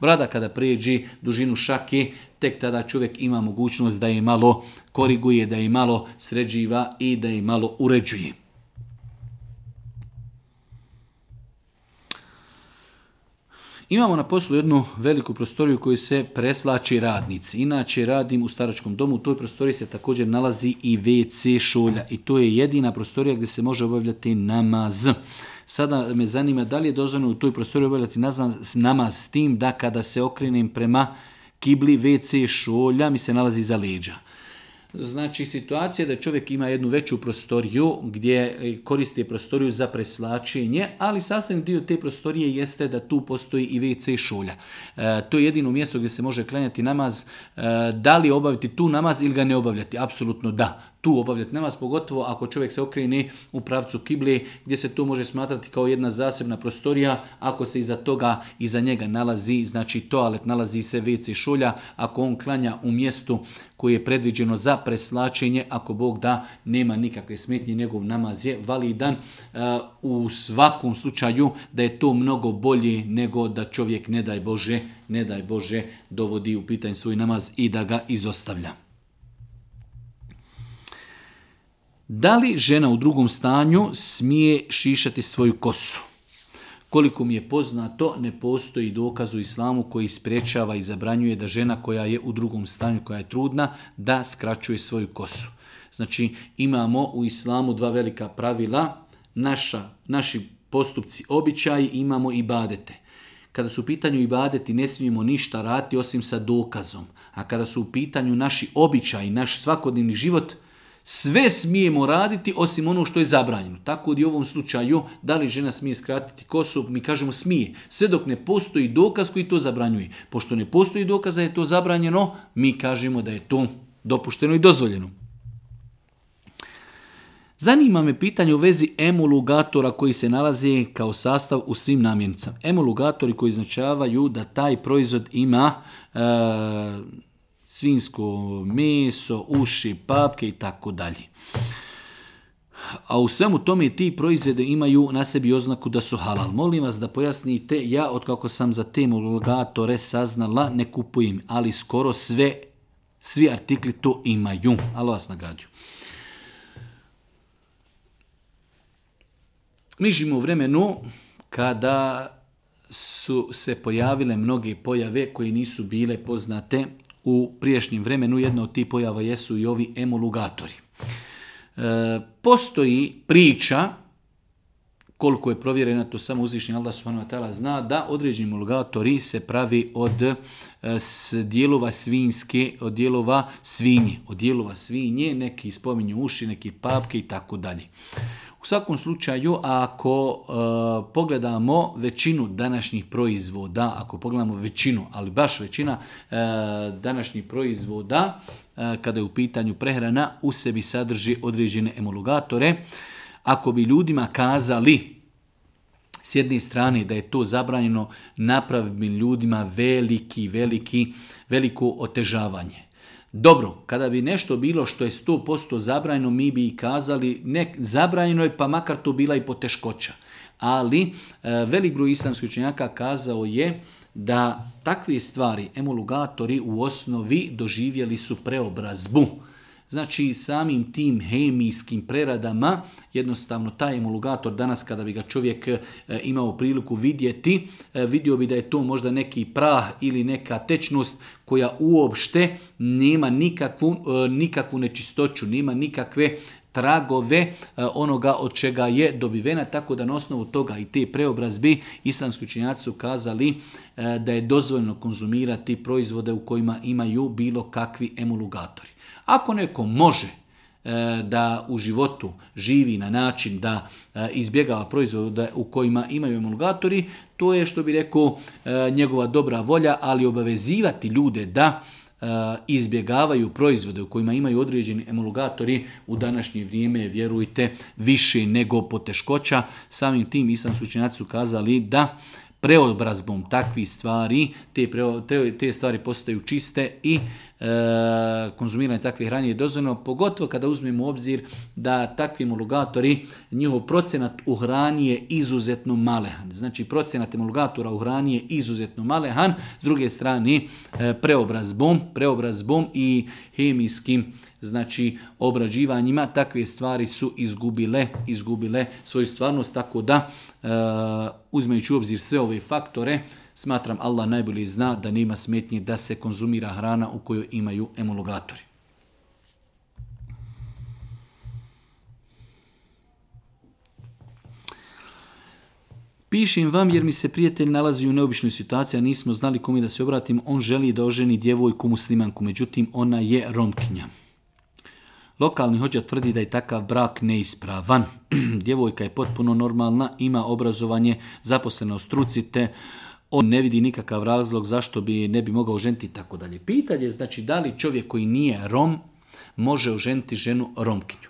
brada kada prijeđi dužinu šake tek tada čovjek ima mogućnost da je malo koriguje, da je malo sređiva i da je malo uređuje. Imamo na poslu jednu veliku prostoriju koju se preslači radnici. Inače radim u staračkom domu, u toj prostoriji se također nalazi i WC šolja i to je jedina prostorija gdje se može obavljati namaz. Sada me zanima da li je dozvoljeno u toj prostoriji obavljati namaz s tim da kada se okrenem prema kibli, WC, šolja mi se nalazi iza leđa. Znači situacija da čovjek ima jednu veću prostoriju gdje e, koristi prostoriju za preslačenje, ali sastavni dio te prostorije jeste da tu postoji i WC šolja. E, to je jedino mjesto gdje se može klanjati namaz. E, da li obaviti tu namaz ili ga ne obavljati? Apsolutno da. Tu obavljati namaz, pogotovo ako čovjek se okrene u pravcu kibli gdje se tu može smatrati kao jedna zasebna prostorija ako se iza toga, iza njega nalazi znači toalet, nalazi se WC šulja, Ako on klanja u mjestu koje je predviđeno za preslačenje, ako Bog da, nema nikakve smetnje, njegov namaz je validan. Uh, u svakom slučaju da je to mnogo bolje nego da čovjek, ne daj Bože, ne daj Bože, dovodi u pitanje svoj namaz i da ga izostavlja. Da li žena u drugom stanju smije šišati svoju kosu? Koliko mi je poznato, ne postoji dokaz u islamu koji sprečava i zabranjuje da žena koja je u drugom stanju, koja je trudna, da skraćuje svoju kosu. Znači, imamo u islamu dva velika pravila, Naša, naši postupci običaji imamo i badete. Kada su u pitanju i badeti ne smijemo ništa rati osim sa dokazom. A kada su u pitanju naši običaji, naš svakodnevni život, sve smijemo raditi osim ono što je zabranjeno. Tako i u ovom slučaju, da li žena smije skratiti kosu, mi kažemo smije. Sve dok ne postoji dokaz koji to zabranjuje. Pošto ne postoji dokaz da je to zabranjeno, mi kažemo da je to dopušteno i dozvoljeno. Zanima me pitanje u vezi emulugatora koji se nalazi kao sastav u svim namjenicama. Emulugatori koji značavaju da taj proizvod ima e, svinsko meso, uši, papke i tako dalje. A u svemu tome ti proizvede imaju na sebi oznaku da su halal. Molim vas da pojasnite, ja od kako sam za temu logatore saznala ne kupujem, ali skoro sve, svi artikli to imaju. Ali vas nagrađu. Mi živimo u vremenu kada su se pojavile mnoge pojave koje nisu bile poznate u priješnjim vremenu jedna od tih pojava jesu i ovi emulugatori. E, postoji priča, koliko je provjerena, to samo uzvišnji Allah subhanahu wa zna, da određeni emulugatori se pravi od e, dijelova svinjske, od dijelova svinje, od dijelova svinje, neki spominju uši, neki papke i tako dalje. U svakom slučaju, ako e, pogledamo većinu današnjih proizvoda, ako pogledamo većinu, ali baš većina e, današnjih proizvoda, e, kada je u pitanju prehrana, u sebi sadrži određene emulogatore Ako bi ljudima kazali, s jedne strane da je to zabranjeno, napravim ljudima veliki, veliki, veliko otežavanje. Dobro, kada bi nešto bilo što je 100% zabranjeno, mi bi i kazali ne, zabrajno je pa makar to bila i poteškoća. Ali e, velik broj islamskih učenjaka kazao je da takve stvari emulugatori u osnovi doživjeli su preobrazbu. Znači samim tim hemijskim preradama jednostavno taj emulgator danas kada bi ga čovjek e, imao priliku vidjeti, e, vidio bi da je to možda neki prah ili neka tečnost koja uopšte nema nikakvu, e, nikakvu nečistoću, nema nikakve tragove onoga od čega je dobivena, tako da na osnovu toga i te preobrazbi islamski učinjaci su kazali da je dozvoljno konzumirati proizvode u kojima imaju bilo kakvi emulugatori. Ako neko može e, da u životu živi na način da e, izbjegava proizvode u kojima imaju emulgatori, to je što bi rekao e, njegova dobra volja, ali obavezivati ljude da izbjegavaju proizvode u kojima imaju određeni emulgatori u današnje vrijeme, vjerujte, više nego poteškoća. Samim tim sam učenjaci su kazali da preobrazbom takvih stvari, te, te, te stvari postaju čiste i e, konzumiranje takve hranje je dozvoljeno, pogotovo kada uzmemo obzir da takvi emulgatori, njihov procenat u hrani je izuzetno malehan. Znači, procenat emulgatora u hrani je izuzetno malehan, s druge strane e, preobrazbom, preobrazbom i hemijskim znači obrađivanjima, takve stvari su izgubile, izgubile svoju stvarnost, tako da e, u obzir sve ove faktore, smatram Allah najbolje zna da nema smetnje da se konzumira hrana u kojoj imaju emulogatori. Pišem vam jer mi se prijatelj nalazi u neobičnoj situaciji, a nismo znali kome da se obratim. On želi da oženi djevojku muslimanku, međutim ona je romkinja. Lokalni hođa tvrdi da je takav brak neispravan. Djevojka je potpuno normalna, ima obrazovanje, zaposlena u on ne vidi nikakav razlog zašto bi ne bi mogao ženiti i tako dalje. Pitanje je znači da li čovjek koji nije Rom može oženiti ženu Romkinju.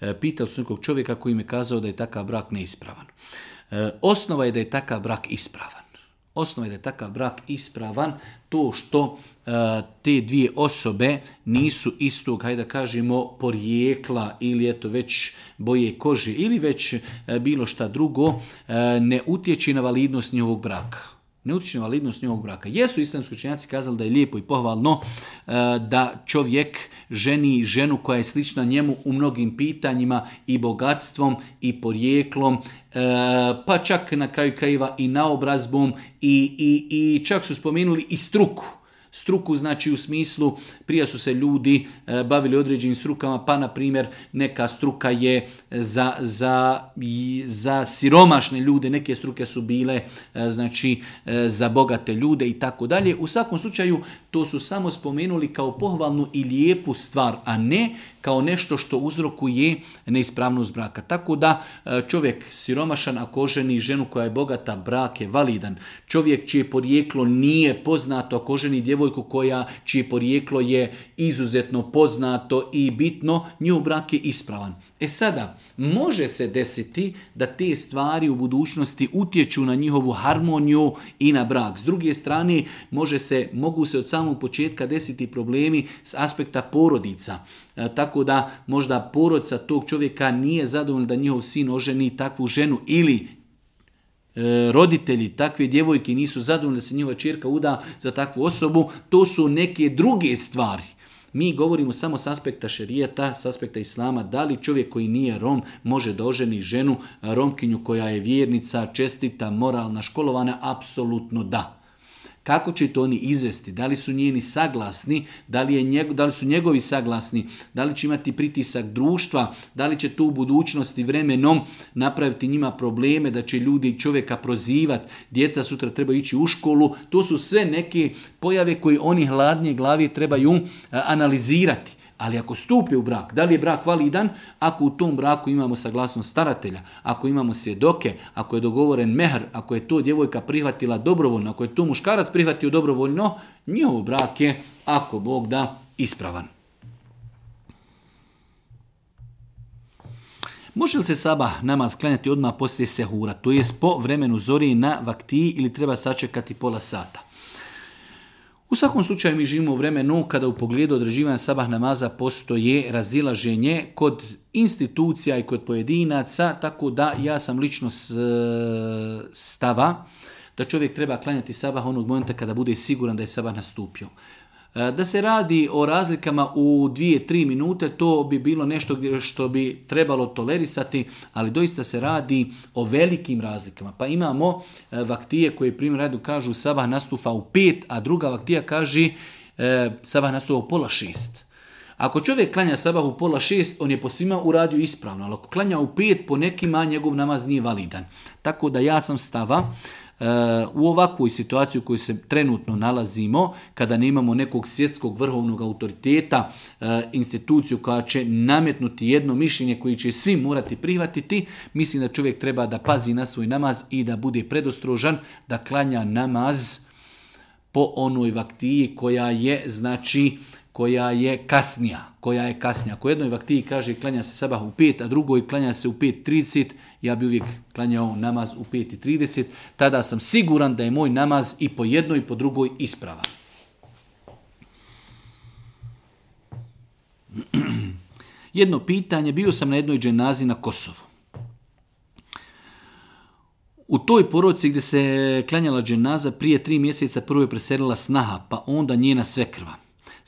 E, pitao su nekog čovjeka koji mi je kazao da je takav brak neispravan. E, osnova je da je takav brak ispravan. Osnova je da je takav brak ispravan, to što e, te dvije osobe nisu istog, hajde da kažemo, porijekla ili eto već boje kože ili već e, bilo šta drugo, e, ne utječi na validnost njihovog braka ne utiče validnost njegovog braka. Jesu islamski učenjaci kazali da je lijepo i pohvalno e, da čovjek ženi ženu koja je slična njemu u mnogim pitanjima i bogatstvom i porijeklom, e, pa čak na kraju krajeva i naobrazbom i, i, i čak su spomenuli i struku struku, znači u smislu prije su se ljudi e, bavili određenim strukama, pa na primjer neka struka je za, za, za siromašne ljude, neke struke su bile e, znači e, za bogate ljude i tako dalje. U svakom slučaju to su samo spomenuli kao pohvalnu i lijepu stvar, a ne kao nešto što uzrokuje neispravnost braka. Tako da e, čovjek siromašan ako ženi ženu koja je bogata, brak je validan. Čovjek čije porijeklo nije poznato ako ženi djevojku koja čije porijeklo je izuzetno poznato i bitno, nju brak je ispravan. E sada, može se desiti da te stvari u budućnosti utječu na njihovu harmoniju i na brak. S druge strane, može se, mogu se od samog početka desiti problemi s aspekta porodica. E, tako da možda porodica tog čovjeka nije zadovoljno da njihov sin oženi takvu ženu ili e, roditelji takve djevojke nisu zadovoljni da se njihova čerka uda za takvu osobu. To su neke druge stvari. Mi govorimo samo s aspekta šerijeta, s aspekta islama, da li čovjek koji nije Rom može da ženu Romkinju koja je vjernica, čestita, moralna, školovana, apsolutno da. Kako će to oni izvesti? Da li su njeni saglasni? Da li, je da li su njegovi saglasni? Da li će imati pritisak društva? Da li će to u budućnosti vremenom napraviti njima probleme da će ljudi čovjeka prozivati? Djeca sutra treba ići u školu. To su sve neke pojave koje oni hladnije glavi trebaju analizirati. Ali ako stupi u brak, da li je brak validan? Ako u tom braku imamo saglasnost staratelja, ako imamo svjedoke, ako je dogovoren mehr, ako je to djevojka prihvatila dobrovoljno, ako je to muškarac prihvatio dobrovoljno, njihov brak je, ako Bog da, ispravan. Može li se saba nama sklenjati odmah poslije sehura, to je po vremenu zori na vaktiji ili treba sačekati pola sata? U svakom slučaju mi živimo u vremenu kada u pogledu određivanja sabah namaza postoje razilaženje kod institucija i kod pojedinaca, tako da ja sam lično stava da čovjek treba klanjati sabah onog momenta kada bude siguran da je sabah nastupio. E, da se radi o razlikama u 2-3 minute, to bi bilo nešto što bi trebalo tolerisati, ali doista se radi o velikim razlikama. Pa imamo e, vaktije koje primjer radu kažu Sabah nastufa u pet, a druga vaktija kaže e, Sabah nastufa u pola 6. Ako čovjek klanja sabah u pola šest, on je po svima radiju ispravno, ali ako klanja u pet, po nekima njegov namaz nije validan. Tako da ja sam stava u ovakvoj situaciji u kojoj se trenutno nalazimo, kada nemamo nekog svjetskog vrhovnog autoriteta, e, instituciju koja će nametnuti jedno mišljenje koje će svi morati prihvatiti, mislim da čovjek treba da pazi na svoj namaz i da bude predostrožan, da klanja namaz po onoj vaktiji koja je, znači, koja je kasnija, koja je kasnija. Ako jednoj vaktiji kaže klanja se sabah u 5, a drugoj klanja se u 5.30, ja bi uvijek klanjao namaz u 5.30, tada sam siguran da je moj namaz i po jednoj i po drugoj isprava. Jedno pitanje, bio sam na jednoj dženazi na Kosovu. U toj poroci gdje se klanjala dženaza, prije tri mjeseca prvo je preselila snaha, pa onda njena svekrva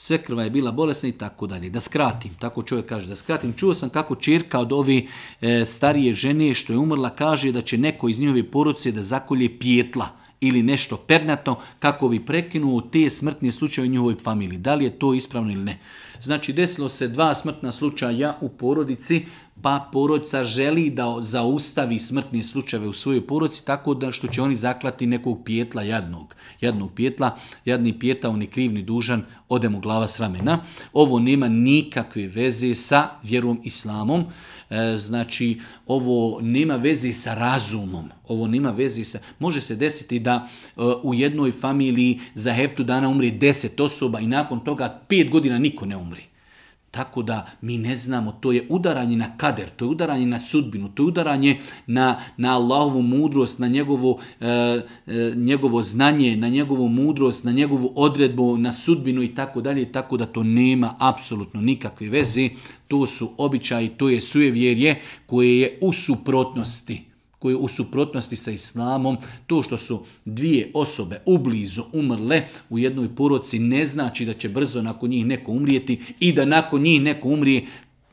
sve krva je bila bolesna i tako dalje. Da skratim, tako čovjek kaže, da skratim. Čuo sam kako čirka od ove e, starije žene što je umrla kaže da će neko iz njihove poruce da zakolje pijetla ili nešto pernato kako bi prekinuo te smrtne slučaje u njihovoj familiji. Da li je to ispravno ili ne? Znači, desilo se dva smrtna slučaja u porodici, pa porodca želi da zaustavi smrtne slučajeve u svojoj poroci tako da što će oni zaklati nekog pijetla jadnog. Jadnog pijetla, jadni pijeta, on je krivni dužan, ode mu glava s ramena. Ovo nema nikakve veze sa vjerom islamom. E, znači, ovo nema veze sa razumom. Ovo nema veze sa... Može se desiti da e, u jednoj familiji za heftu dana umri deset osoba i nakon toga pet godina niko ne umri. Tako da mi ne znamo, to je udaranje na kader, to je udaranje na sudbinu, to je udaranje na, na Allahovu mudrost, na njegovo, e, e, njegovo znanje, na njegovu mudrost, na njegovu odredbu, na sudbinu i tako dalje, tako da to nema apsolutno nikakve veze. To su običaji, to je sujevjerje koje je u suprotnosti koji je u suprotnosti sa islamom, to što su dvije osobe ublizu umrle u jednoj poroci ne znači da će brzo nakon njih neko umrijeti i da nakon njih neko umrije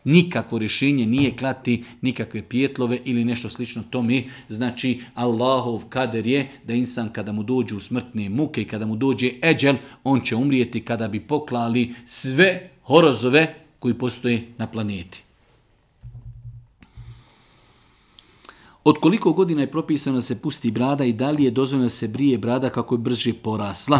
nikakvo rješenje nije klati nikakve pjetlove ili nešto slično to mi Znači, Allahov kader je da insan kada mu dođu smrtne muke i kada mu dođe eđel, on će umrijeti kada bi poklali sve horozove koji postoje na planeti. Od koliko godina je propisano da se pusti brada i da li je dozvoljeno da se brije brada kako je brže porasla?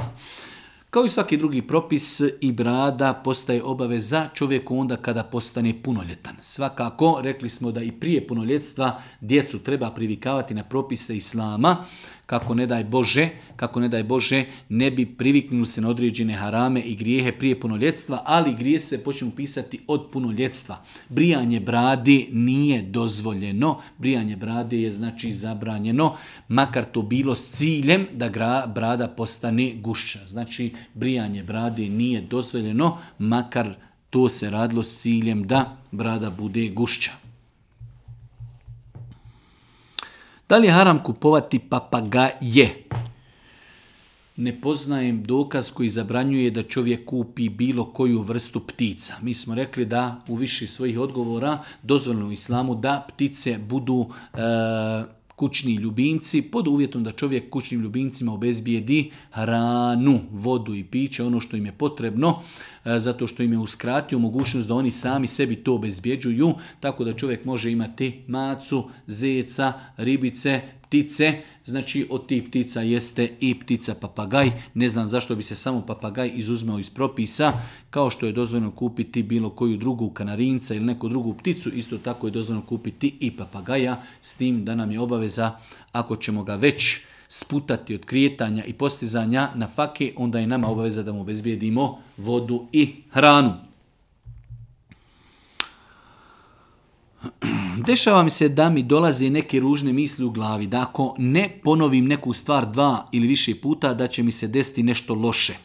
Kao i svaki drugi propis i brada postaje obaveza čovjeku onda kada postane punoljetan. Svakako, rekli smo da i prije punoljetstva djecu treba privikavati na propise islama kako ne daj Bože, kako ne daj Bože, ne bi priviknuli se na određene harame i grijehe prije punoljetstva, ali grije se počnu pisati od punoljetstva. Brijanje bradi nije dozvoljeno, brijanje brade je znači zabranjeno, makar to bilo s ciljem da gra, brada postane gušća. Znači, brijanje brade nije dozvoljeno, makar to se radilo s ciljem da brada bude gušća. Da li je haram kupovati papagaje? Ne poznajem dokaz koji zabranjuje da čovjek kupi bilo koju vrstu ptica. Mi smo rekli da u više svojih odgovora dozvoljno u islamu da ptice budu e, kućni ljubimci, pod uvjetom da čovjek kućnim ljubimcima obezbijedi hranu, vodu i piće, ono što im je potrebno, e, zato što im je uskratio mogućnost da oni sami sebi to obezbjeđuju, tako da čovjek može imati macu, zeca, ribice, ptice, znači od tih ptica jeste i ptica papagaj. Ne znam zašto bi se samo papagaj izuzmeo iz propisa, kao što je dozvoljeno kupiti bilo koju drugu kanarinca ili neku drugu pticu, isto tako je dozvoljeno kupiti i papagaja, s tim da nam je obaveza, ako ćemo ga već sputati od krijetanja i postizanja na fake, onda je nama obaveza da mu obezbijedimo vodu i hranu. Dešava mi se da mi dolaze neke ružne misli u glavi, da ako ne ponovim neku stvar dva ili više puta, da će mi se desiti nešto loše.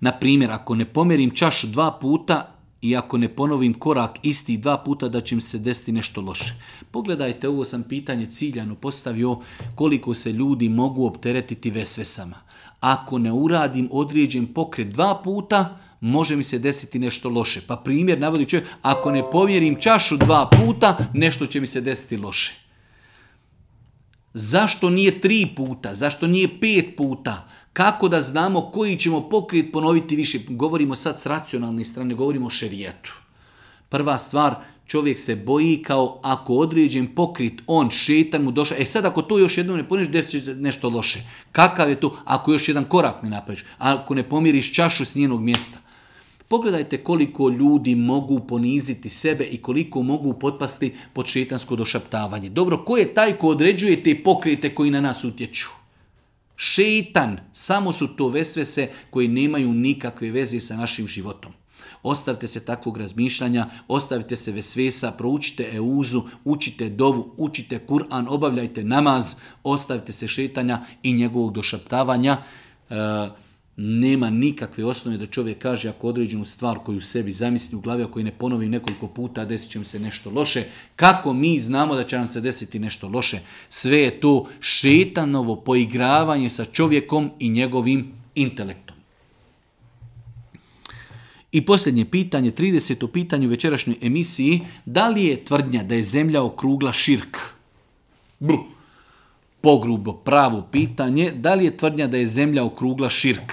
Na primjer, ako ne pomerim čašu dva puta i ako ne ponovim korak isti dva puta, da će mi se desiti nešto loše. Pogledajte, ovo sam pitanje ciljano postavio koliko se ljudi mogu opteretiti vesvesama. Ako ne uradim određen pokret dva puta, može mi se desiti nešto loše. Pa primjer navodi čovjek, ako ne povjerim čašu dva puta, nešto će mi se desiti loše. Zašto nije tri puta? Zašto nije pet puta? Kako da znamo koji ćemo pokrit ponoviti više? Govorimo sad s racionalne strane, govorimo o šerijetu. Prva stvar, čovjek se boji kao ako određen pokrit, on šetan mu došao, e sad ako to još jednom ne poniš desit će nešto loše. Kakav je to ako još jedan korak mi napraviš, ako ne pomiriš čašu s njenog mjesta? Pogledajte koliko ljudi mogu poniziti sebe i koliko mogu potpasti pod šetansko došaptavanje. Dobro, ko je taj ko određuje te pokrete koji na nas utječu? Šetan. samo su to vesvese koji nemaju nikakve veze sa našim životom. Ostavite se takvog razmišljanja, ostavite se vesvesa, proučite euzu, učite dovu, učite Kur'an, obavljajte namaz, ostavite se šetanja i njegovog došaptavanja. E, nema nikakve osnove da čovjek kaže ako određenu stvar koju sebi zamisli u glavi, ako je ne ponovi nekoliko puta, desit će mu se nešto loše. Kako mi znamo da će nam se desiti nešto loše? Sve je to šetanovo poigravanje sa čovjekom i njegovim intelektom. I posljednje pitanje, 30. pitanje u večerašnjoj emisiji, da li je tvrdnja da je zemlja okrugla širk? Bruh pogrubo pravo pitanje, da li je tvrdnja da je zemlja okrugla širk?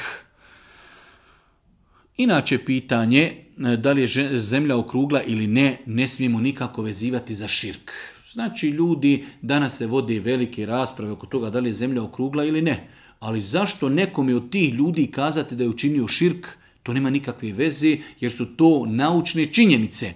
Inače pitanje, e, da li je zemlja okrugla ili ne, ne smijemo nikako vezivati za širk. Znači ljudi, danas se vode velike rasprave oko toga da li je zemlja okrugla ili ne. Ali zašto nekom je od tih ljudi kazati da je učinio širk, to nema nikakve veze jer su to naučne činjenice.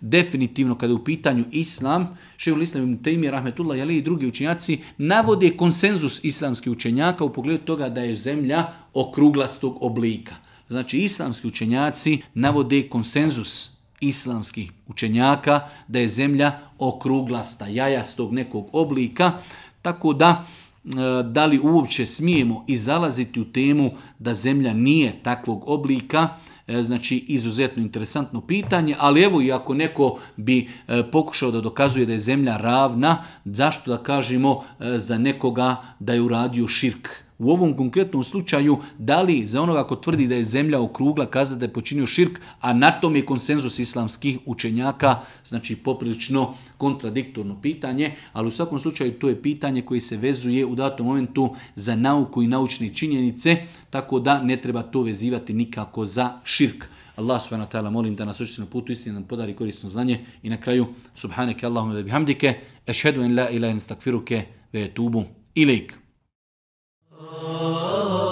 Definitivno kada je u pitanju islam, Šeul Islam ibn Taymi, Rahmetullah i drugi učenjaci navode konsenzus islamskih učenjaka u pogledu toga da je zemlja okruglastog oblika. Znači islamski učenjaci navode konsenzus islamskih učenjaka da je zemlja okruglasta, jajastog nekog oblika, tako da E, da li uopće smijemo i zalaziti u temu da zemlja nije takvog oblika, e, znači izuzetno interesantno pitanje, ali evo i ako neko bi e, pokušao da dokazuje da je zemlja ravna, zašto da kažemo za nekoga da je uradio širk? u ovom konkretnom slučaju, da li za onoga ko tvrdi da je zemlja okrugla kaza da je počinio širk, a na tom je konsenzus islamskih učenjaka, znači poprilično kontradiktorno pitanje, ali u svakom slučaju to je pitanje koje se vezuje u datom momentu za nauku i naučne činjenice, tako da ne treba to vezivati nikako za širk. Allah subhanahu wa molim da nas učiti na putu istine, nam podari korisno znanje i na kraju subhaneke Allahumma ve bihamdike, ešhedu en la ilaha ve etubu ilaik. Oh.